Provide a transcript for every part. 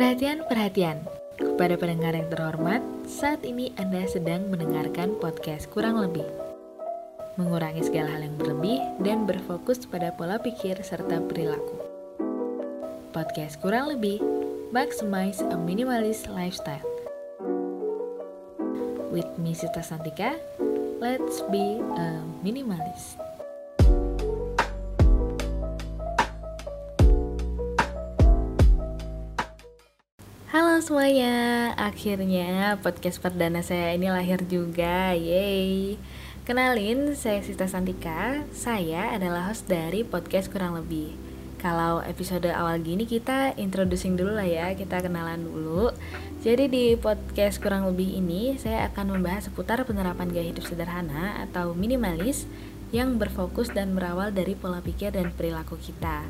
Perhatian, perhatian. Kepada pendengar yang terhormat, saat ini Anda sedang mendengarkan podcast kurang lebih. Mengurangi segala hal yang berlebih dan berfokus pada pola pikir serta perilaku. Podcast kurang lebih, maximize a minimalist lifestyle. With me Sita Santika, let's be a minimalist. Halo semuanya, akhirnya podcast perdana saya ini lahir juga, yeay Kenalin, saya Sita Santika, saya adalah host dari podcast Kurang Lebih. Kalau episode awal gini kita introducing dulu lah ya, kita kenalan dulu. Jadi di podcast Kurang Lebih ini, saya akan membahas seputar penerapan gaya hidup sederhana atau minimalis Yang berfokus dan berawal dari pola pikir dan perilaku kita.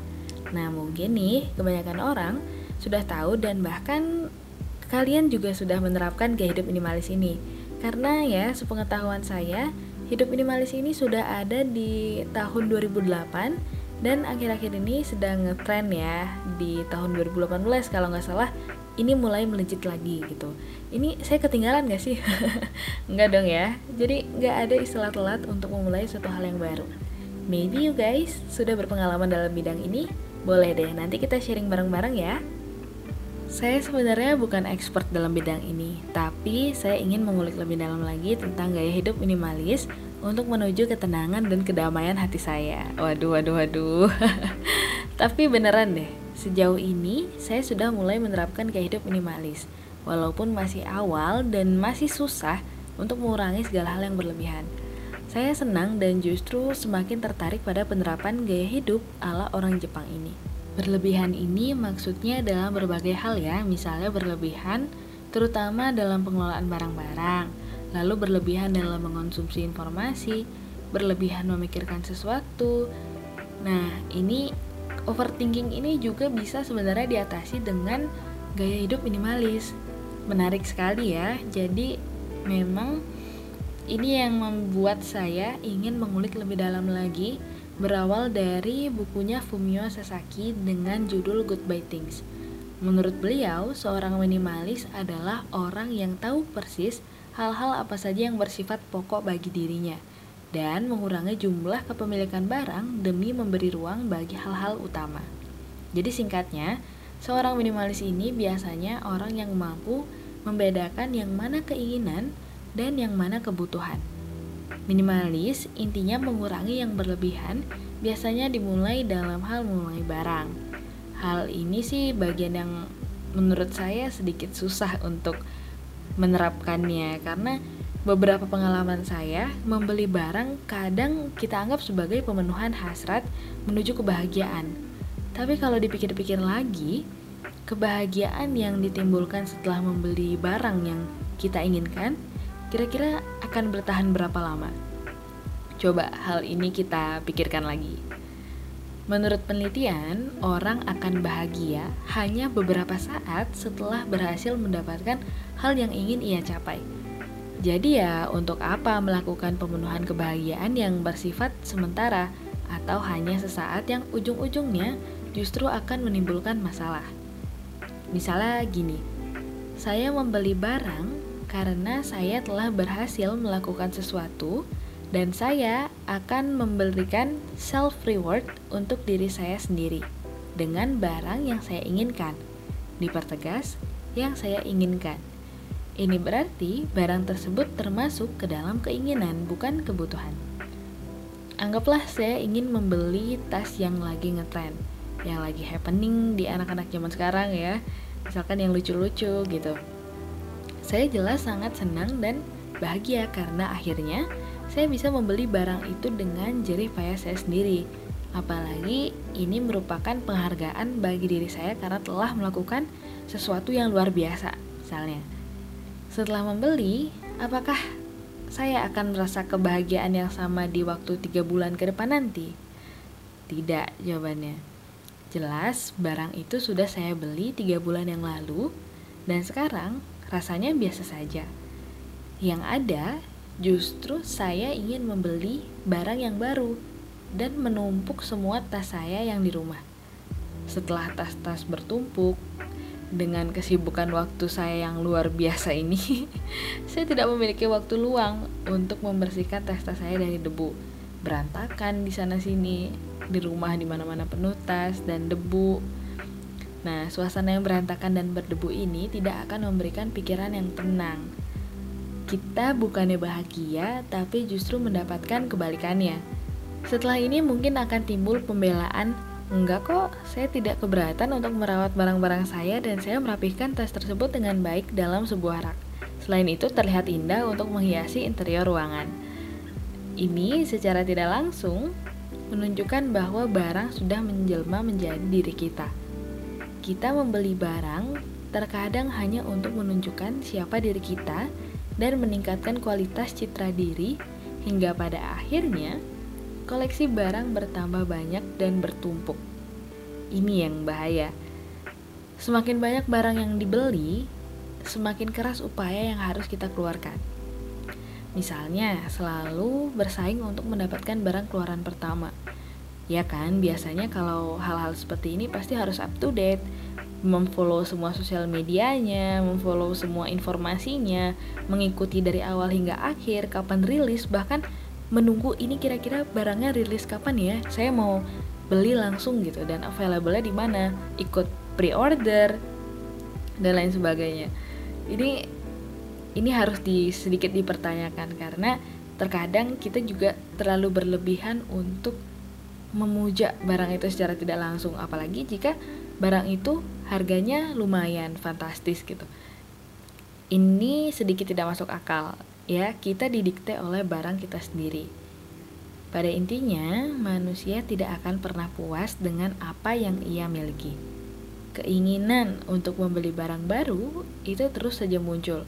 Nah mungkin nih, kebanyakan orang sudah tahu dan bahkan kalian juga sudah menerapkan gaya hidup minimalis ini. Karena ya, sepengetahuan saya, hidup minimalis ini sudah ada di tahun 2008 dan akhir-akhir ini sedang ngetren ya di tahun 2018 kalau nggak salah ini mulai melejit lagi gitu. Ini saya ketinggalan gak sih? nggak dong ya. Jadi nggak ada istilah telat untuk memulai suatu hal yang baru. Maybe you guys sudah berpengalaman dalam bidang ini? Boleh deh, nanti kita sharing bareng-bareng ya. Saya sebenarnya bukan expert dalam bidang ini, tapi saya ingin mengulik lebih dalam lagi tentang gaya hidup minimalis untuk menuju ketenangan dan kedamaian hati saya. Waduh, waduh, waduh. tapi beneran deh, sejauh ini saya sudah mulai menerapkan gaya hidup minimalis, walaupun masih awal dan masih susah untuk mengurangi segala hal yang berlebihan. Saya senang dan justru semakin tertarik pada penerapan gaya hidup ala orang Jepang ini. Berlebihan ini maksudnya dalam berbagai hal ya, misalnya berlebihan terutama dalam pengelolaan barang-barang, lalu berlebihan dalam mengonsumsi informasi, berlebihan memikirkan sesuatu. Nah, ini overthinking ini juga bisa sebenarnya diatasi dengan gaya hidup minimalis. Menarik sekali ya. Jadi memang ini yang membuat saya ingin mengulik lebih dalam lagi berawal dari bukunya Fumio Sasaki dengan judul Goodbye Things. Menurut beliau, seorang minimalis adalah orang yang tahu persis hal-hal apa saja yang bersifat pokok bagi dirinya dan mengurangi jumlah kepemilikan barang demi memberi ruang bagi hal-hal utama. Jadi singkatnya, seorang minimalis ini biasanya orang yang mampu membedakan yang mana keinginan dan yang mana kebutuhan. Minimalis intinya mengurangi yang berlebihan, biasanya dimulai dalam hal memulai barang. Hal ini sih bagian yang menurut saya sedikit susah untuk menerapkannya karena beberapa pengalaman saya membeli barang kadang kita anggap sebagai pemenuhan hasrat menuju kebahagiaan. Tapi kalau dipikir-pikir lagi, kebahagiaan yang ditimbulkan setelah membeli barang yang kita inginkan kira-kira akan bertahan berapa lama? Coba hal ini kita pikirkan lagi. Menurut penelitian, orang akan bahagia hanya beberapa saat setelah berhasil mendapatkan hal yang ingin ia capai. Jadi ya, untuk apa melakukan pemenuhan kebahagiaan yang bersifat sementara atau hanya sesaat yang ujung-ujungnya justru akan menimbulkan masalah. Misalnya gini, saya membeli barang karena saya telah berhasil melakukan sesuatu dan saya akan memberikan self reward untuk diri saya sendiri dengan barang yang saya inginkan. Dipertegas, yang saya inginkan. Ini berarti barang tersebut termasuk ke dalam keinginan, bukan kebutuhan. Anggaplah saya ingin membeli tas yang lagi ngetren, yang lagi happening di anak-anak zaman sekarang ya, misalkan yang lucu-lucu gitu. Saya jelas sangat senang dan bahagia karena akhirnya saya bisa membeli barang itu dengan jerih payah saya sendiri. Apalagi ini merupakan penghargaan bagi diri saya karena telah melakukan sesuatu yang luar biasa, misalnya. Setelah membeli, apakah saya akan merasa kebahagiaan yang sama di waktu tiga bulan ke depan nanti? Tidak, jawabannya. Jelas, barang itu sudah saya beli tiga bulan yang lalu, dan sekarang rasanya biasa saja. Yang ada, justru saya ingin membeli barang yang baru dan menumpuk semua tas saya yang di rumah. Setelah tas-tas bertumpuk, dengan kesibukan waktu saya yang luar biasa ini, saya tidak memiliki waktu luang untuk membersihkan tas-tas saya dari debu. Berantakan di sana sini, di rumah di mana-mana penuh tas dan debu. Nah, suasana yang berantakan dan berdebu ini tidak akan memberikan pikiran yang tenang. Kita bukannya bahagia, tapi justru mendapatkan kebalikannya. Setelah ini mungkin akan timbul pembelaan Enggak kok, saya tidak keberatan untuk merawat barang-barang saya dan saya merapihkan tas tersebut dengan baik dalam sebuah rak. Selain itu terlihat indah untuk menghiasi interior ruangan. Ini secara tidak langsung menunjukkan bahwa barang sudah menjelma menjadi diri kita. Kita membeli barang terkadang hanya untuk menunjukkan siapa diri kita dan meningkatkan kualitas citra diri hingga pada akhirnya koleksi barang bertambah banyak dan bertumpuk. Ini yang bahaya. Semakin banyak barang yang dibeli, semakin keras upaya yang harus kita keluarkan. Misalnya, selalu bersaing untuk mendapatkan barang keluaran pertama. Ya kan, biasanya kalau hal-hal seperti ini pasti harus up to date, memfollow semua sosial medianya, memfollow semua informasinya, mengikuti dari awal hingga akhir, kapan rilis, bahkan menunggu ini kira-kira barangnya rilis kapan ya saya mau beli langsung gitu dan available-nya di mana ikut pre-order dan lain sebagainya. Ini ini harus di sedikit dipertanyakan karena terkadang kita juga terlalu berlebihan untuk memuja barang itu secara tidak langsung apalagi jika barang itu harganya lumayan fantastis gitu ini sedikit tidak masuk akal ya kita didikte oleh barang kita sendiri. Pada intinya, manusia tidak akan pernah puas dengan apa yang ia miliki. Keinginan untuk membeli barang baru itu terus saja muncul.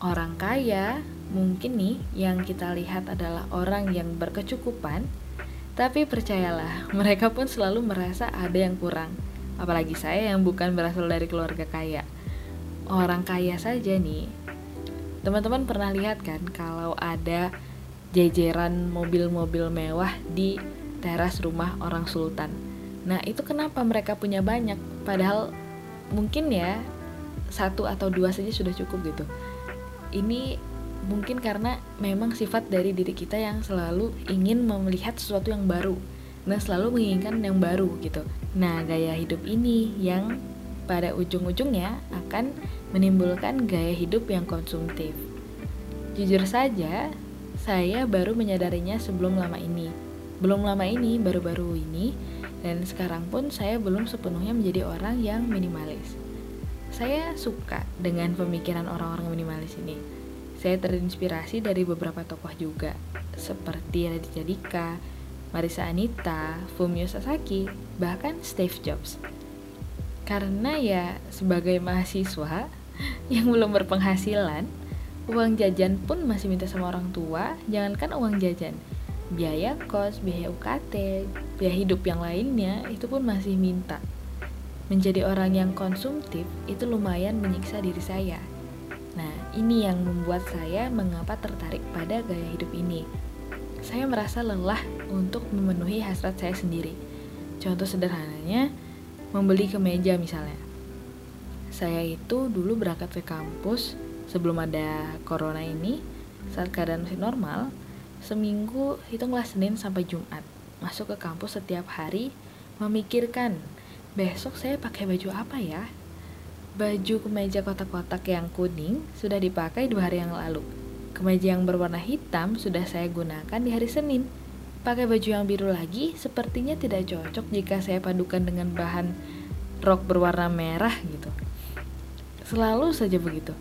Orang kaya mungkin nih yang kita lihat adalah orang yang berkecukupan, tapi percayalah, mereka pun selalu merasa ada yang kurang. Apalagi saya yang bukan berasal dari keluarga kaya. Orang kaya saja nih Teman-teman pernah lihat kan kalau ada jejeran mobil-mobil mewah di teras rumah orang sultan. Nah, itu kenapa mereka punya banyak padahal mungkin ya satu atau dua saja sudah cukup gitu. Ini mungkin karena memang sifat dari diri kita yang selalu ingin melihat sesuatu yang baru dan selalu menginginkan yang baru gitu. Nah, gaya hidup ini yang pada ujung-ujungnya akan menimbulkan gaya hidup yang konsumtif. Jujur saja, saya baru menyadarinya sebelum lama ini. Belum lama ini, baru-baru ini, dan sekarang pun saya belum sepenuhnya menjadi orang yang minimalis. Saya suka dengan pemikiran orang-orang minimalis ini. Saya terinspirasi dari beberapa tokoh juga, seperti Raditya Dika, Marisa Anita, Fumio Sasaki, bahkan Steve Jobs. Karena ya sebagai mahasiswa, yang belum berpenghasilan, uang jajan pun masih minta sama orang tua, jangankan uang jajan. Biaya kos, biaya UKT, biaya hidup yang lainnya itu pun masih minta. Menjadi orang yang konsumtif itu lumayan menyiksa diri saya. Nah, ini yang membuat saya mengapa tertarik pada gaya hidup ini. Saya merasa lelah untuk memenuhi hasrat saya sendiri. Contoh sederhananya, membeli kemeja misalnya saya itu dulu berangkat ke kampus sebelum ada corona ini saat keadaan masih normal seminggu hitunglah Senin sampai Jumat masuk ke kampus setiap hari memikirkan besok saya pakai baju apa ya baju kemeja kotak-kotak yang kuning sudah dipakai dua hari yang lalu. Kemeja yang berwarna hitam sudah saya gunakan di hari Senin. Pakai baju yang biru lagi sepertinya tidak cocok jika saya padukan dengan bahan rok berwarna merah gitu. Selalu saja begitu.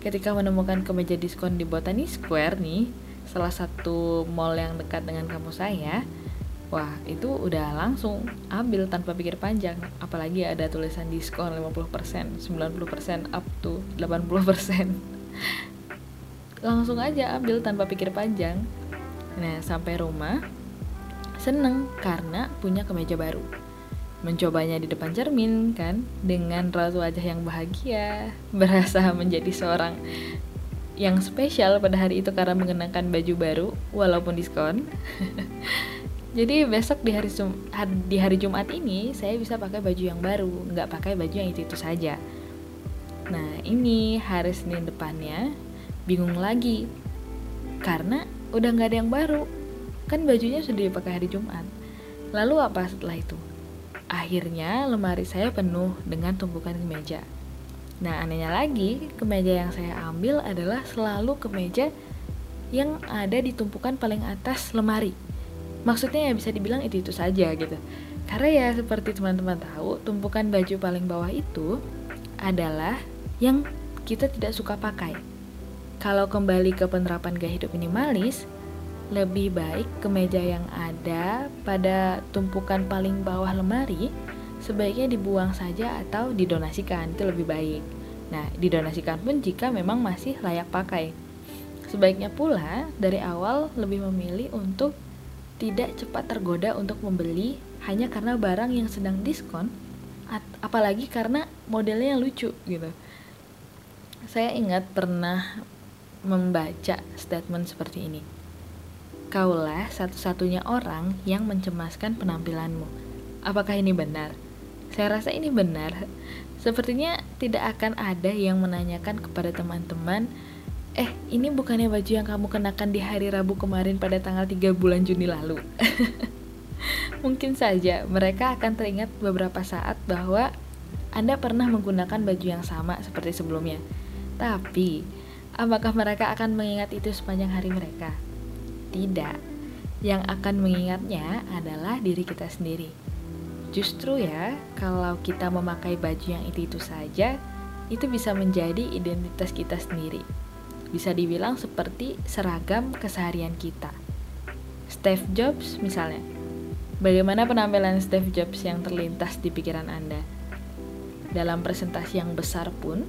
Ketika menemukan kemeja diskon di Botani Square nih, salah satu mall yang dekat dengan kampus saya, wah itu udah langsung ambil tanpa pikir panjang. Apalagi ada tulisan diskon 50%, 90%, up to 80%. langsung aja ambil tanpa pikir panjang. Nah, sampai rumah seneng karena punya kemeja baru mencobanya di depan cermin kan dengan raut wajah yang bahagia berasa menjadi seorang yang spesial pada hari itu karena mengenakan baju baru walaupun diskon jadi besok di hari di hari Jumat ini saya bisa pakai baju yang baru nggak pakai baju yang itu itu saja Nah, ini hari Senin depannya bingung lagi. Karena udah nggak ada yang baru. Kan bajunya sudah dipakai hari Jumat. Lalu apa setelah itu? Akhirnya lemari saya penuh dengan tumpukan kemeja. Nah, anehnya lagi, kemeja yang saya ambil adalah selalu kemeja yang ada di tumpukan paling atas lemari. Maksudnya ya bisa dibilang itu-itu saja gitu. Karena ya seperti teman-teman tahu, tumpukan baju paling bawah itu adalah yang kita tidak suka pakai. Kalau kembali ke penerapan gaya hidup minimalis, lebih baik kemeja yang ada pada tumpukan paling bawah lemari sebaiknya dibuang saja atau didonasikan, itu lebih baik. Nah, didonasikan pun jika memang masih layak pakai. Sebaiknya pula dari awal lebih memilih untuk tidak cepat tergoda untuk membeli hanya karena barang yang sedang diskon apalagi karena modelnya lucu gitu saya ingat pernah membaca statement seperti ini. Kaulah satu-satunya orang yang mencemaskan penampilanmu. Apakah ini benar? Saya rasa ini benar. Sepertinya tidak akan ada yang menanyakan kepada teman-teman, "Eh, ini bukannya baju yang kamu kenakan di hari Rabu kemarin pada tanggal 3 bulan Juni lalu?" Mungkin saja mereka akan teringat beberapa saat bahwa Anda pernah menggunakan baju yang sama seperti sebelumnya tapi, apakah mereka akan mengingat itu sepanjang hari mereka? Tidak. Yang akan mengingatnya adalah diri kita sendiri. Justru ya, kalau kita memakai baju yang itu-itu saja, itu bisa menjadi identitas kita sendiri. Bisa dibilang seperti seragam keseharian kita. Steve Jobs misalnya. Bagaimana penampilan Steve Jobs yang terlintas di pikiran Anda? Dalam presentasi yang besar pun,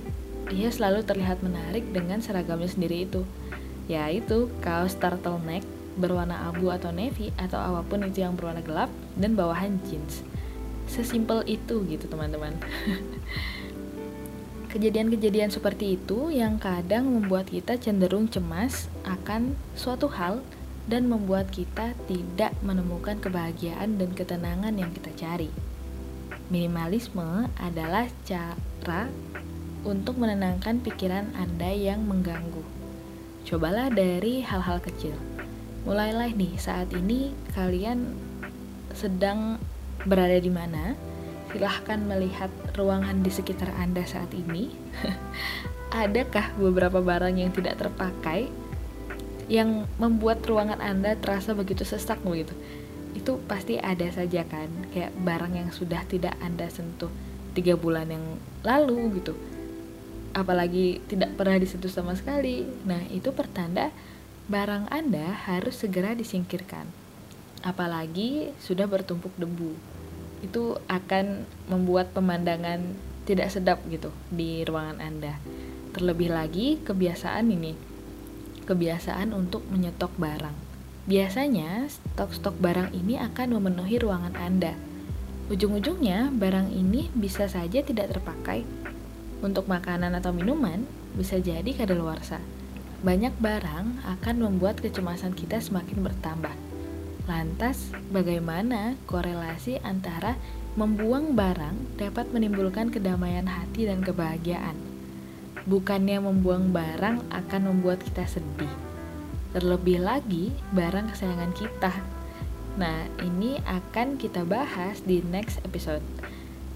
dia selalu terlihat menarik dengan seragamnya sendiri itu yaitu kaos turtleneck berwarna abu atau navy atau apa pun itu yang berwarna gelap dan bawahan jeans sesimpel itu gitu teman-teman kejadian-kejadian seperti itu yang kadang membuat kita cenderung cemas akan suatu hal dan membuat kita tidak menemukan kebahagiaan dan ketenangan yang kita cari. Minimalisme adalah cara untuk menenangkan pikiran Anda yang mengganggu. Cobalah dari hal-hal kecil. Mulailah nih saat ini kalian sedang berada di mana. Silahkan melihat ruangan di sekitar Anda saat ini. Adakah beberapa barang yang tidak terpakai yang membuat ruangan Anda terasa begitu sesak begitu? Itu pasti ada saja kan, kayak barang yang sudah tidak Anda sentuh tiga bulan yang lalu gitu apalagi tidak pernah disentuh sama sekali. Nah, itu pertanda barang Anda harus segera disingkirkan. Apalagi sudah bertumpuk debu. Itu akan membuat pemandangan tidak sedap gitu di ruangan Anda. Terlebih lagi kebiasaan ini. Kebiasaan untuk menyetok barang. Biasanya stok-stok barang ini akan memenuhi ruangan Anda. Ujung-ujungnya barang ini bisa saja tidak terpakai untuk makanan atau minuman, bisa jadi kadaluarsa. Banyak barang akan membuat kecemasan kita semakin bertambah. Lantas, bagaimana korelasi antara membuang barang dapat menimbulkan kedamaian hati dan kebahagiaan? Bukannya membuang barang akan membuat kita sedih. Terlebih lagi, barang kesayangan kita. Nah, ini akan kita bahas di next episode.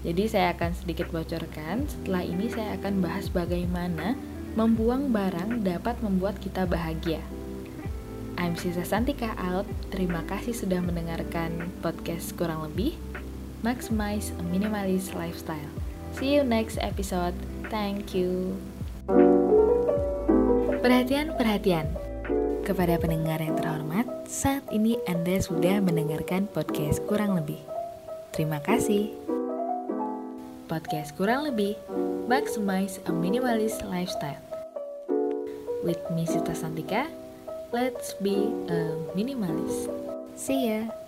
Jadi saya akan sedikit bocorkan, setelah ini saya akan bahas bagaimana membuang barang dapat membuat kita bahagia. I'm Sisa Santika out. Terima kasih sudah mendengarkan podcast kurang lebih. Maximize a minimalist lifestyle. See you next episode. Thank you. Perhatian, perhatian. Kepada pendengar yang terhormat, saat ini Anda sudah mendengarkan podcast kurang lebih. Terima kasih podcast kurang lebih Maximize a Minimalist Lifestyle. With me Sita Santika, let's be a minimalist. See ya!